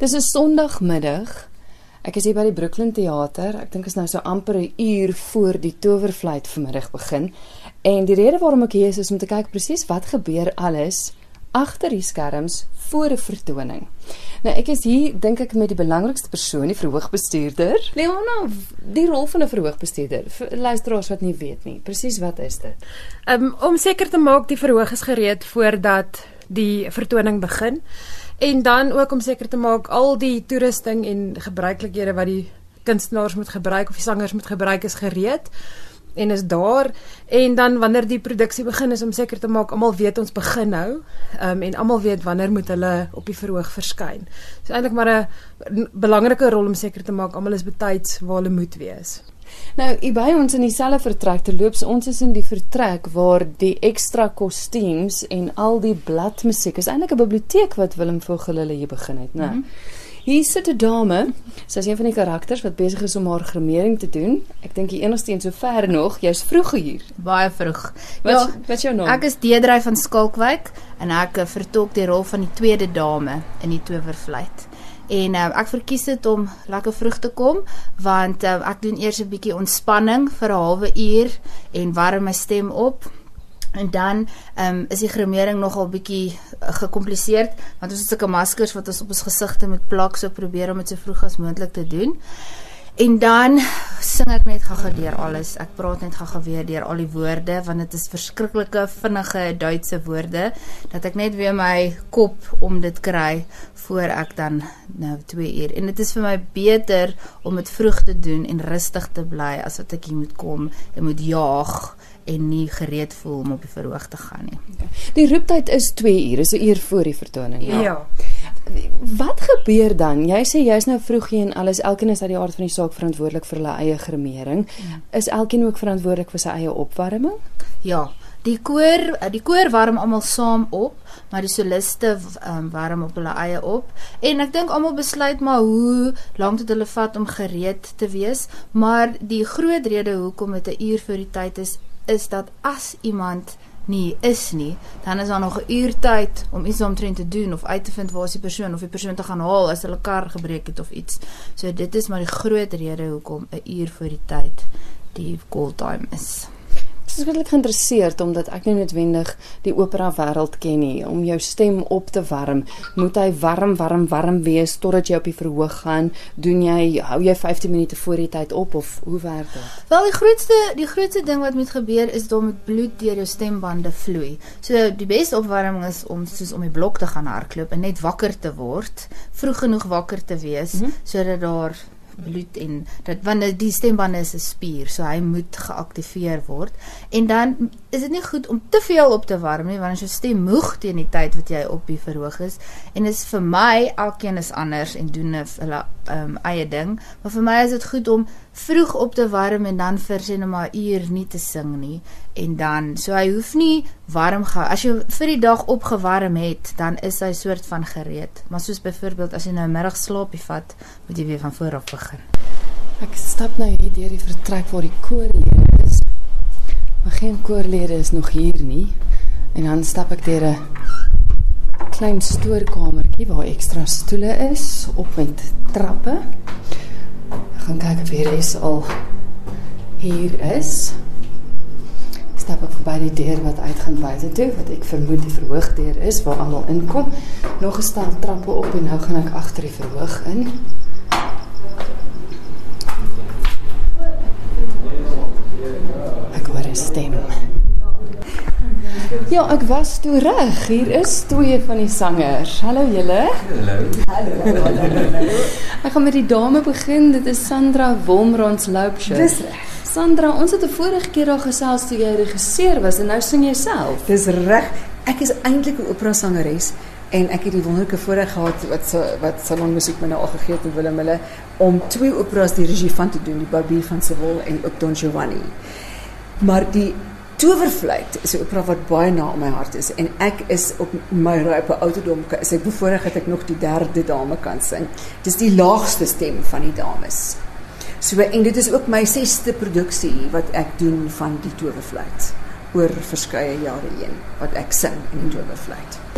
Dis 'n Sondagmiddag. Ek is hier by die Brooklyn Theater. Ek dink is nou so amper 'n uur voor die Towervlieg vanmiddag begin. En die rede waarom ek hier is is om te kyk presies wat gebeur alles agter die skerms voor 'n vertoning. Nou ek is hier dink ek met die belangrikste persoon, die verhoogbestuurder. Leona, die rol van 'n verhoogbestuurder. Vir luisteraars wat nie weet nie, presies wat is dit? Um, om seker te maak die verhoog is gereed voordat die vertoning begin en dan ook om seker te maak al die toerusting en gebruikelikhede wat die kunstenaars moet gebruik of die sangers moet gebruik is gereed en is daar en dan wanneer die produksie begin is om seker te maak almal weet ons begin nou um, en almal weet wanneer moet hulle op die verhoog verskyn. Dis eintlik maar 'n belangrike rol om seker te maak almal is betyds waar hulle moet wees. Nou, hier by ons in dieselfde vertrek te loop, ons is in die vertrek waar die ekstra kostuums en al die bladmusiek is eintlik 'n biblioteek wat Willem Vogel hulle hier begin het, né? Mm -hmm. Hier sit 'n dame, sy's een van die karakters wat besig is om haar grimering te doen. Ek dink die enigste een sover nog, jy's vroeg hier. Baie vroeg. Wat ja, wat is jou naam? Ek is Deedrey van Skalkwyk en ek vertolk die rol van die tweede dame in die Towervlieg. En uh, ek verkies dit om lekker vroeg te kom want uh, ek doen eers 'n bietjie ontspanning vir 'n halwe uur en warm my stem op. En dan um, is die grimering nogal bietjie uh, gekompliseerd want ons het sulke maskers wat ons op ons gesigte moet plak so probeer om dit so vroeg as moontlik te doen. En dan sing ek net gaga deur alles. Ek praat net gaga weer deur al die woorde want dit is verskriklike vinnige Duitse woorde dat ek net weer my kop om dit kry voor ek dan nou 2 uur. En dit is vir my beter om dit vroeg te doen en rustig te bly as wat ek hier moet kom en moet jaag en nie gereed voel om op die verhoog te gaan nie. Die roeptyd is 2 uur, is 'n uur voor die vertoning. Ja. ja. Wat gebeur dan? Jy sê jy's nou vroeg hier en alles, elkeen is uit die aard van die saak verantwoordelik vir hulle eie grimering. Ja. Is elkeen ook verantwoordelik vir sy eie opwarming? Ja. Die koor, die koor warm almal saam op, maar die soliste um, warm op hulle eie op. En ek dink almal besluit maar hoe lank dit hulle vat om gereed te wees, maar die groot rede hoekom dit 'n uur voor die tyd is, is dat as iemand nie is nie, dan is daar nog 'n uur tyd om iets omtrent te doen of uit te vind waar is die persoon of die persoon te gaan haal as hulle kar gebreek het of iets. So dit is maar die groot rede hoekom 'n uur voor die tyd die call time is. Ek is regtig geïnteresseerd omdat ek nie noodwendig die opera wêreld ken nie. Om jou stem op te warm, moet hy warm, warm, warm wees totdat jy op die verhoog gaan. Doen jy hou jy 15 minute voor die tyd op of hoe werk dit? Wel, die grootste die grootste ding wat moet gebeur is dat met bloed deur jou stembande vloei. So die beste opwarming is om soos om die blok te gaan hardloop en net wakker te word, vroeg genoeg wakker te wees mm -hmm. sodat daar bloed en dat wanneer die stembande is 'n spier, so hy moet geaktiveer word. En dan is dit nie goed om te veel op te warm nie, want as jou stem moeg teen die tyd wat jy op die verhoog is en is vir my elkeen is anders en doen hulle um, eie ding, maar vir my is dit goed om vroeg op te warm en dan vir sê net maar uur nie te sing nie. En dan so hy hoef nie warm gehou as jy vir die dag opgewarm het dan is hy soort van gereed. Maar soos byvoorbeeld as jy nou 'n middag slaapie vat moet jy weer van voor af begin ek stap nou hier deur die vertrek waar die koorlede is maar geen koorlede is nog hier nie en dan stap ek deur 'n klein stoorkamertjie waar ekstra stoele is op met trappe gaan kyk of hier is al hier is. Stap ek verby die deur wat uitgaan buite toe wat ek vermoed die verhoogdeur is waar almal inkom. Nog 'n stel trappe op en nou gaan ek agter die verhoog in. Ja, ek was toe reg. Hier is twee van die sangers. Hallo julle. Hallo. Hallo. Ek gaan met die dame begin. Dit is Sandra Wolmrons Loupsche. Dis reg. Sandra, ons het 'n vorige keer al gesels toe jy regisseur was en nou sing jy self. Dis reg. Ek is eintlik 'n opera sangeres en ek het die wonderlike voorreg gehad wat so wat salon musiek my nou al gegee het Willem hulle om twee operas die regie van te doen, die Barbier van Seville en ook Don Giovanni. Maar die Towervlieg is 'n opera wat baie na my hart is en ek is op my rype ouderdom is ek bevoorreg dat ek nog die derde dame kan sing. Dis die laagste stem van die dames. So en dit is ook my sesde produksie wat ek doen van die Towervlieg. Oor verskeie jare heen wat ek sing in die Joburg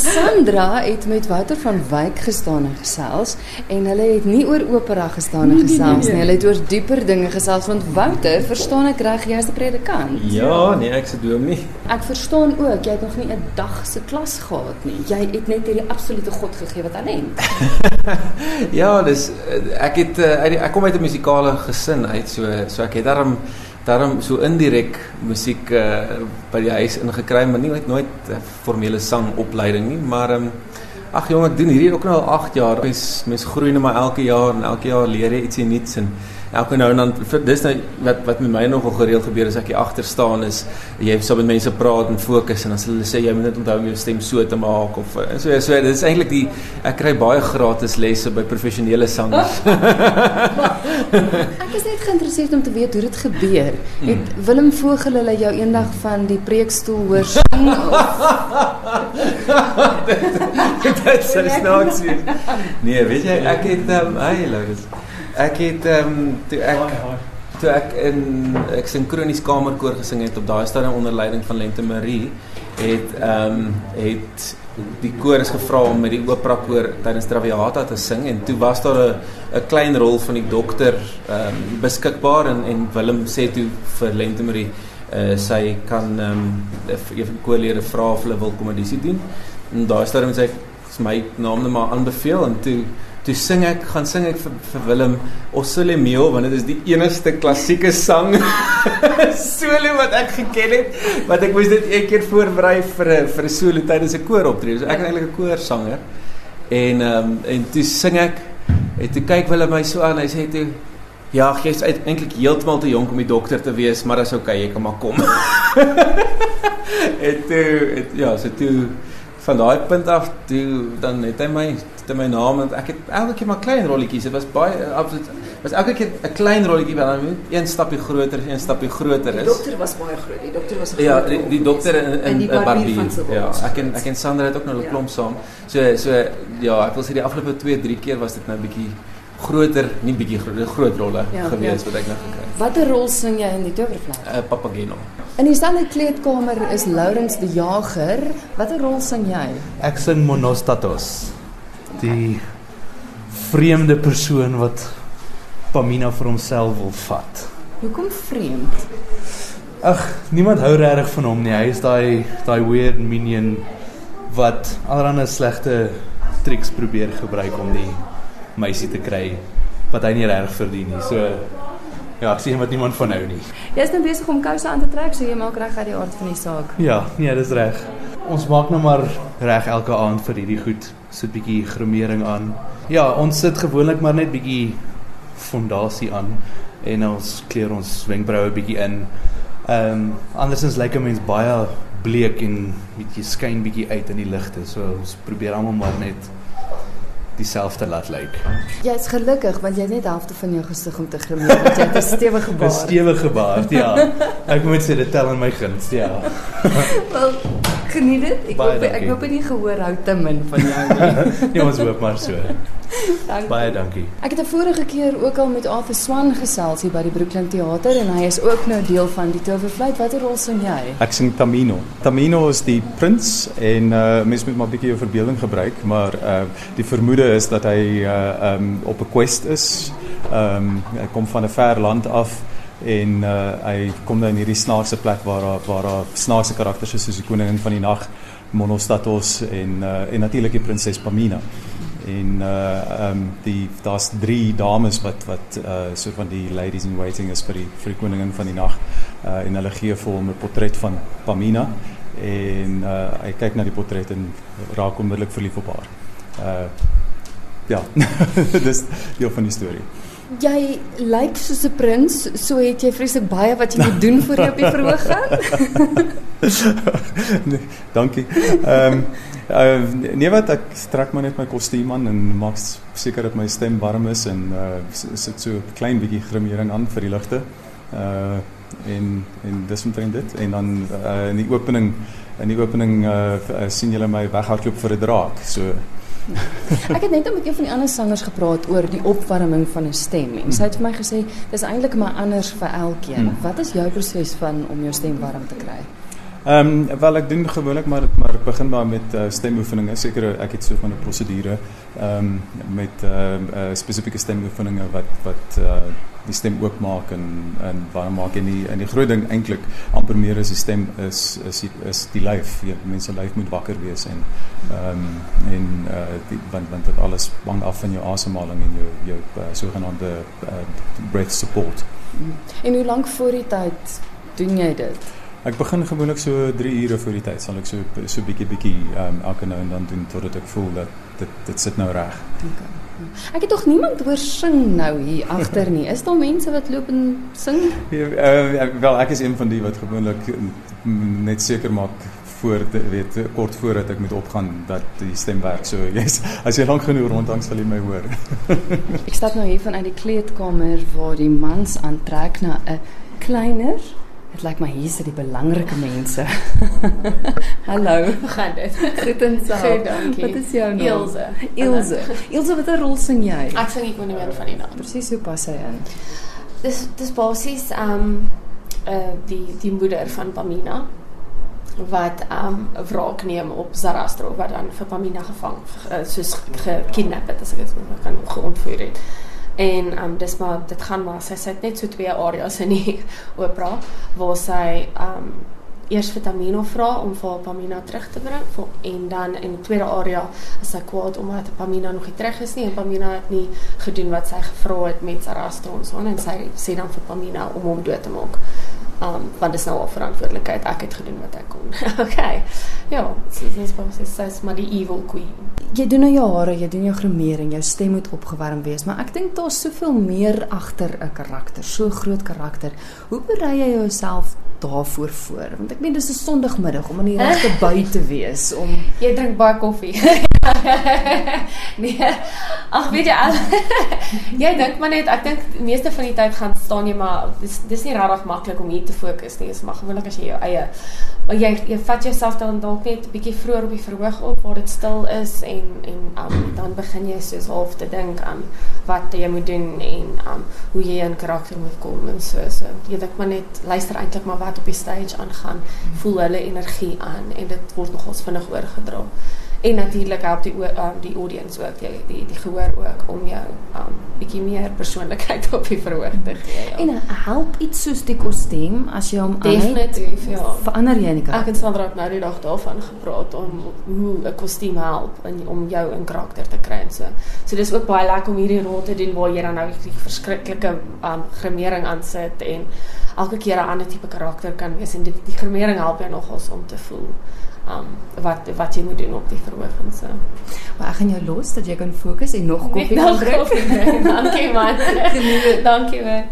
Sandra het met Wouter van Wyk gestaan en gesels en hulle het nie oor opera gestaan en Nee, nee, gesels nee. nie. Hulle het oor dieper dinge gesels want Wouter, verstaan ek reg, jy's 'n predikant? Ja, nee, ek se dominee. Ek verstaan ook jy het nog nie 'n dag se klas gehad nie. Jy het net hierdie absolute God gegee wat talent. Ja, dis eh, ek het uh, uit ek kom uit 'n musikale gesin uit, so so ek het daarom daarom so indirek musiek uh, by die huis ingekry, maar nie nooit formele sangopleiding nie, maar um, ag jong, ek doen hierdie ook nou al 8 jaar. Mens mens groei net maar elke jaar en elke jaar leer jy ietsie nuuts en elke nou en dan dis nou wat wat met my nogal gereeld gebeur as ek hier agter staan is jy sal met mense praat en fokus en dan hulle sê jy moet net onthou om jou stem so te maak of eh, so so dit is eintlik die ek kry baie gratis lesse by professionele sangers. Ek is net geïnteresseerd om te weet hoe dit gebeur. Het Willem Vogel hulle jou eendag van die preekstoel hoor sing of dit sou snaaks wees. Nee, weet jy, ek het ehm um, hey Laurens. Ek het ehm um, toe ek toe ek in ek sinkronies kamerkoor gesing het op daai stadium onder leiding van Lente Marie het ehm um, het die koor is gevra om met die opera koor tydens Traviata te sing en toe was daar 'n 'n klein rol van die dokter ehm um, beskikbaar en en Willem sê toe vir Lente Marie uh, sy kan ehm um, een van die koorlede vra of hulle wil komedisie doen. En daai stadium sê ek my naam net maar aanbeveel en toe toe sing ek gaan sing ek vir, vir Willem Osole Meo want dit is die enigste klassieke sang solo wat ek geken het wat ek moes dit een keer voorberei vir 'n vir 'n solo tydens 'n kooroptrede. So ek is eintlik 'n koorsanger. En ehm um, en toe sing ek en toe kyk Willem my so aan hy sê toe Ja, jy's eintlik heeltemal te jonk om die dokter te wees, maar dis oukei, okay, jy kan maar kom. en toe het, ja, so toe van daai punt af toe dan het hy my hy my naam want ek het elke keer maar klein rolletjies. Dit was baie absoluut was elke keer 'n klein rolletjie wel dan een stapie groter, een stapie groter Die is. dokter was baie groot. Die dokter was 'n Ja, die, die dokter in in, En die in barbier Barbie. van Sewol. Ja, ek en ek en Sandra het ook nou 'n Ja. klomp saam. So so ja, ek wil sê die afgelope 2, 3 keer was dit nou bietjie groter, nie bietjie groter, groot rolle Ja, gewees ja. wat ek nou gekry het. watter rol sing jy in die Towervlei? Uh, Papageno. In dieselfde kleedkamer is Lourens die Jager. Watter rol sing jy? Ek sing Monostatos. Die vreemde persoon wat Pamina vir homself wil vat. Hoekom vreemd? Ag, niemand hou regtig van hom nie. Hy is daai daai weird minion wat allerlei slegte triks probeer gebruik om die meisie te kry wat hy nie regtig verdien nie. So ja, ek sien wat niemand van hou nie. Jy's nou besig om kouse aan te trek, so jy maak reg uit die aard van die saak. Ja, nee, dis reg. Ons maak nou maar reg elke aand vir hierdie goed. Sit bietjie gremering aan. Ja, ons sit gewoonlik maar net bietjie fondasie aan en ons kleur ons wenkbroue bietjie in. Ehm um, andersins lyk 'n mens baie bleek en bietjie skyn bietjie uit in die ligte. So ons probeer almal maar net dieselfde laat lyk. Jy's gelukkig want jy het net halfte van jou gesig om te grimeer. want Jy het 'n stewige 'n baard. Stewige baard, ja. Ek moet sê dit tel in my guns, ja. Wel, geniet dit. Ek Baie hoop ek dankie. hoop nie gehoor hou te min van jou nie. Nee, ons hoop maar so. Dankie. Baie dankie. Ek het 'n vorige keer ook al met Arthur Swan gesels hier by die Brooklyn Theater en hy is ook nou deel van die Towervlei. Watter rol sing jy? Ek sing Tamino. Tamino is die prins en uh mens moet maar 'n bietjie jou verbeelding gebruik, maar uh die vermoede is dat hy uh um op 'n quest is. Um hy kom van 'n ver land af en uh hy kom nou in hierdie snaakse plek waar waar daar snaakse karakters is soos die koningin van die nag, Monostatos en uh en natuurlik die prinses Pamina. En uh um die daar's drie dames wat wat uh so van die ladies in waiting is vir die vir die koningin van die nag. Uh en hulle gee vir hom 'n portret van Pamina en uh hy kyk na die portret en raak onmiddellik verlief op haar. Uh ja, dis deel van die storie. Jy lyk soos 'n prins, so het jy vreeslik baie wat jy moet doen voor jy op die verhoog gaan. nee, dankie. Ehm um, uh, nee wat ek trek maar net my kostuum aan en maak seker dat my stem warm is en uh sit so 'n klein bietjie grimering aan vir die ligte. Uh en en dis omtrent dit en dan uh, in die opening in die opening uh, uh sien julle my weghardloop vir 'n draak. So Ek het net met een van die ander sangers gepraat oor die opwarming van 'n stem en sy het vir my gesê dis eintlik maar anders vir elkeen. Hmm. Wat is jou proses van om jou stem warm te kry? Ehm um, wel ek doen gewoonlik maar maar ek begin maar met uh, stemoefeninge. Seker ek het so 'n prosedure ehm um, met ehm uh, uh, spesifieke stemoefeninge wat wat uh, die stem oopmaak en en waarom maak jy nie in die groot ding eintlik amper meer as die stem is is die, is die lyf. Ja, mense lyf moet wakker wees en ehm um, en uh, die, want want dit alles hang af van jou asemhaling en jou jou uh, sogenaamde uh, breath support. En hoe lank voor die tyd doen jy dit? Ek begin gewoonlik so 3 ure voor die tyd sal ek so so bietjie bietjie um, elke nou en dan doen totdat ek voel dat dit dit sit nou reg. Okay. Ek het tog niemand hoor sing nou hier agter nie. Is daar mense wat loop en sing? Ja, uh, wel ek is een van die wat gewoonlik net seker maak voor weet kort voordat ek moet opgaan dat die stem werk. So jy's as jy lank genoeg rondhang sal jy my hoor. ek stap nou hier vanuit die kleedkamer waar die mans aantrek na 'n kleiner Dit lyk maar hier is die belangrike mense. Hallo, hoe gaan dit? Goed en so. Goed, dankie. Wat is jou naam? Ilse. Ilse. Ilse, watter rol sing jy? Ek sing die koningin van die naam. Presies hoe pas hy in? Dis dis basies um uh die die moeder van Pamina wat um wraak neem op Zarastro wat dan vir Pamina gevang uh, soos gekidnap het as ek dit kan geontvoer het. En um dis maar dit gaan maar sy sit net so twee areas in die opera waar sy um eers vir Tamino vra om vir Pamina terug te bring vir, en dan in die tweede area is sy kwaad omdat Pamina nog nie terug is nie en Pamina het nie gedoen wat sy gevra het met Sarastro en so en sy sê dan vir Pamina om hom dood te maak. Um want dit is nou al verantwoordelikheid ek het gedoen wat ek kon. okay. Ja, sy sê basies sy is maar die evil queen. Jy doen nou jou hare, jy doen jou gremering, jou stem moet opgewarm wees, maar ek dink daar's soveel meer agter 'n karakter, so groot karakter. Hoe berei jy jouself daarvoor voor? Want ek meen dis 'n Sondagmiddag om in die regte bui te wees om jy drink baie koffie. nee. Ag weet jy al. jy dink maar net ek dink meeste van die tyd gaan staan jy maar dis dis nie regtig maklik om hier te fokus nie. Dis maar gewoonlik as jy jou eie maar jy jy vat jouself dan dalk net 'n bietjie vroeër op die verhoog op waar dit stil is en en um, dan begin jy soos half te dink aan wat jy moet doen en um, hoe jy in karakter moet kom en so so. Jy dink maar net luister eintlik maar wat op die stage aangaan. Voel hulle energie aan en dit word nogals vinnig oorgedra en natuurlik help die um, die audience ook die die, die gehoor ook om jou um bietjie meer persoonlikheid op die verhoog te gee. Ja. En uh, help iets soos die kostuum as jy hom definitief ja. Verander jy nie karakter? Ek en Sandra het nou die dag daarvan gepraat om hoe 'n kostuum help in om jou in karakter te kry en so. So dis ook baie lekker om hierdie rol te doen waar jy dan nou die verskriklike um gremering aan sit en elke keer 'n ander tipe karakter kan wees en dit die gremering help jou nogals om te voel um wat wat jy moet doen op die verhoog en so. Maar ek gaan jou los dat jy kan fokus en nog koffie kan drink. Dankie man. Dankie man.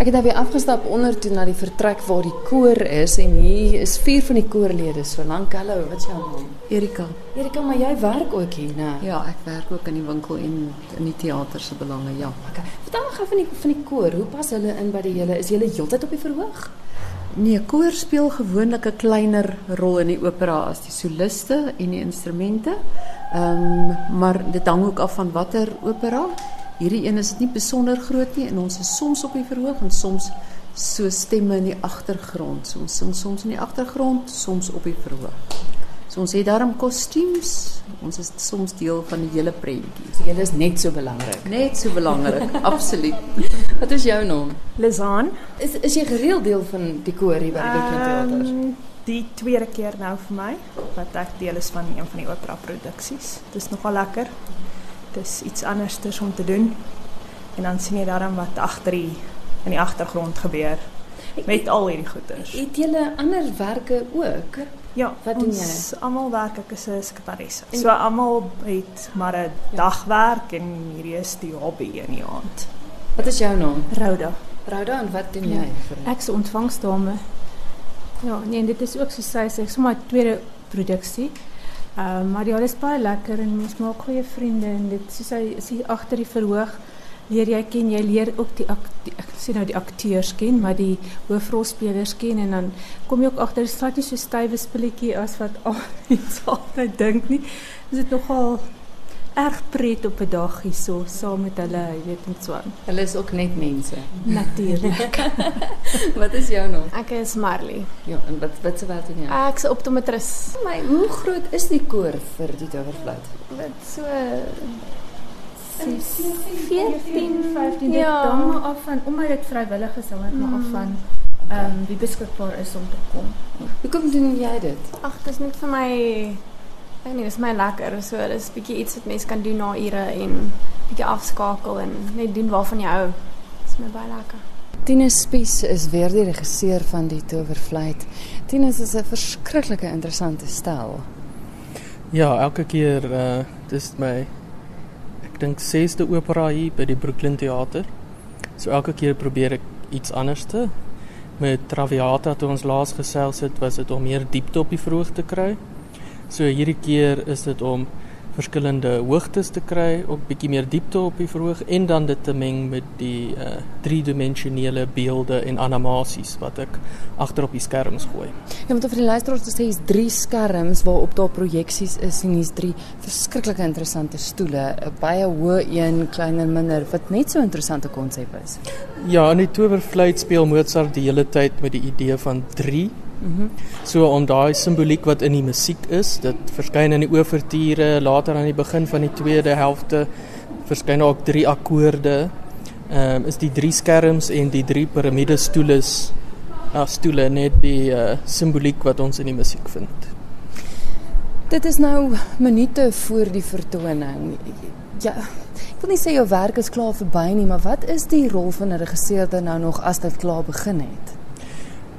Ek het nou weer afgestap onder toe na die vertrek waar die koor is en hier is vier van die koorlede. So lank hallo, wat is jou naam? Erika. Erika, maar jy werk ook hier, né? Ja, ek werk ook in die winkel en in die teater se belange, ja. Okay. Vertel my gou van die van die koor. Hoe pas hulle in by die hele is julle heeltyd op die verhoog? Nee, koor speel gewoonlik 'n kleiner rol in die opera as die soliste en die instrumente. Ehm maar dit hang ook af van watter opera. Hierdie een is dit nie besonder groot nie en ons is soms op die verhoog en soms so stemme in die agtergrond. So ons sing soms in die agtergrond, soms op die verhoog. So ons het daarom kostuums. Ons is soms deel van die hele prentjie. So julle is net so belangrik. Net so belangrik, absoluut. Wat is jou naam? Lizaan. Is is jy gereeld deel van die koor hier by die Brooklyn Theater? Um, die tweede keer nou vir my wat ek deel is van een van die opera produksies. Dit is nogal lekker. Dis iets andersters om te doen. En dan sien jy daarom wat agter die in die agtergrond gebeur met al hierdie goeders. Het julle ander werke ook? Ja, wat doen jy? Almal werk ek is 'n sekretaresse. So almal het maar 'n ja. dagwerk en hierdie is die hobby in die aand. Wat is jou naam? Rhoda. Rhoda, en wat doen ja. jy? Ek se ontvangsdame. Ja, nee, dit is ook so sy sê, sommer tweede produksie. Ehm uh, maar die alles baie lekker en mens maak goeie vriende en dit soos hy is hier agter die verhoog leer jy ken jy leer ook die, die ek sê nou die akteurs ken maar die hoofrolspelers ken en dan kom jy ook agter dit slaat nie so stywe spilletjie as wat al iets altyd dink nie. Dis dit nogal erg pret op 'n dag hierso saam met hulle, jy weet, en so. aan. Hulle is ook net mense. Natuurlik. wat is jou naam? Ek is Marley. Ja, en wat wat se werk doen jy? Ek's optometris. My, hoe groot is die koor vir die towerfluit? Wat so 14, 15 dit Ja. hang maar af van omdat dit vrywillig is, dit maar af van ehm um, wie beskikbaar is om te kom. Hoekom doen jy dit? Ag, dis net vir my ek weet nie, dis my lekker. So dis bietjie iets wat mense kan doen na ure en bietjie afskakel en net doen waarvan jy hou. Dis my baie lekker. Tinus Spies is weer die regisseur van die Towerfluit. Tinus is 'n verskriklike interessante stel. Ja, elke keer uh dis my ek dink 6de opera hier by die Brooklyn Theater. So elke keer probeer ek iets anders te. Met Traviata toe ons laas gesels het, was dit om meer diepte op die verhoog te kry. So hierdie keer is dit om verskillende hoogtes te kry, ook bietjie meer diepte op die verhoog en dan dit te meng met die uh driedimensionele beelde en animasies wat ek agter op die skerms gooi. Ja, want vir die luisteraars te sê hier's drie skerms waarop daar projeksies is en hier's drie verskriklike interessante stoele, 'n baie hoë een, kleiner minder, wat net so 'n interessante konsep is. Ja, in die Towerfluit speel Mozart die hele tyd met die idee van 3. Mhm. So om daai simboliek wat in die musiek is, dit verskyn in die oorverture, later aan die begin van die tweede helfte verskyn ook drie akkoorde. Ehm um, is die drie skerms en die drie piramidestoeles ja, stoele net die uh, simboliek wat ons in die musiek vind. Dit is nou minute voor die vertoning. Ja, ek wil nie sê jou werk is klaar verby nie, maar wat is die rol van 'n regisseur dan nou nog as dit klaar begin het?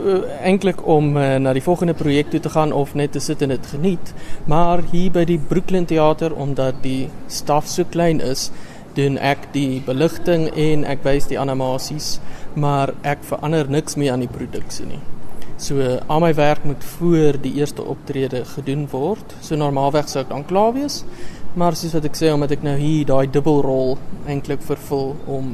Uh, eintlik om uh, na die volgende projek toe te gaan of net te sit en dit geniet. Maar hier by die Brooklyn Theater omdat die staf so klein is, doen ek die beligting en ek wys die animasies, maar ek verander niks meer aan die produksie nie. So uh, al my werk moet voor die eerste optrede gedoen word. So normaalweg sou ek dan klaar wees. Maar soos wat ek sê omdat ek nou hier daai dubbelrol eintlik vervul om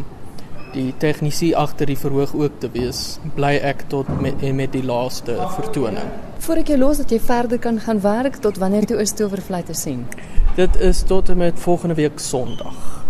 die tegnisie agter die verhoog ook te wees, bly ek tot met met die laaste vertoning. Voordat ek jou los dat jy verder kan gaan werk tot wanneer toe is Towerfluit te sien? Dit is tot en met volgende week Sondag.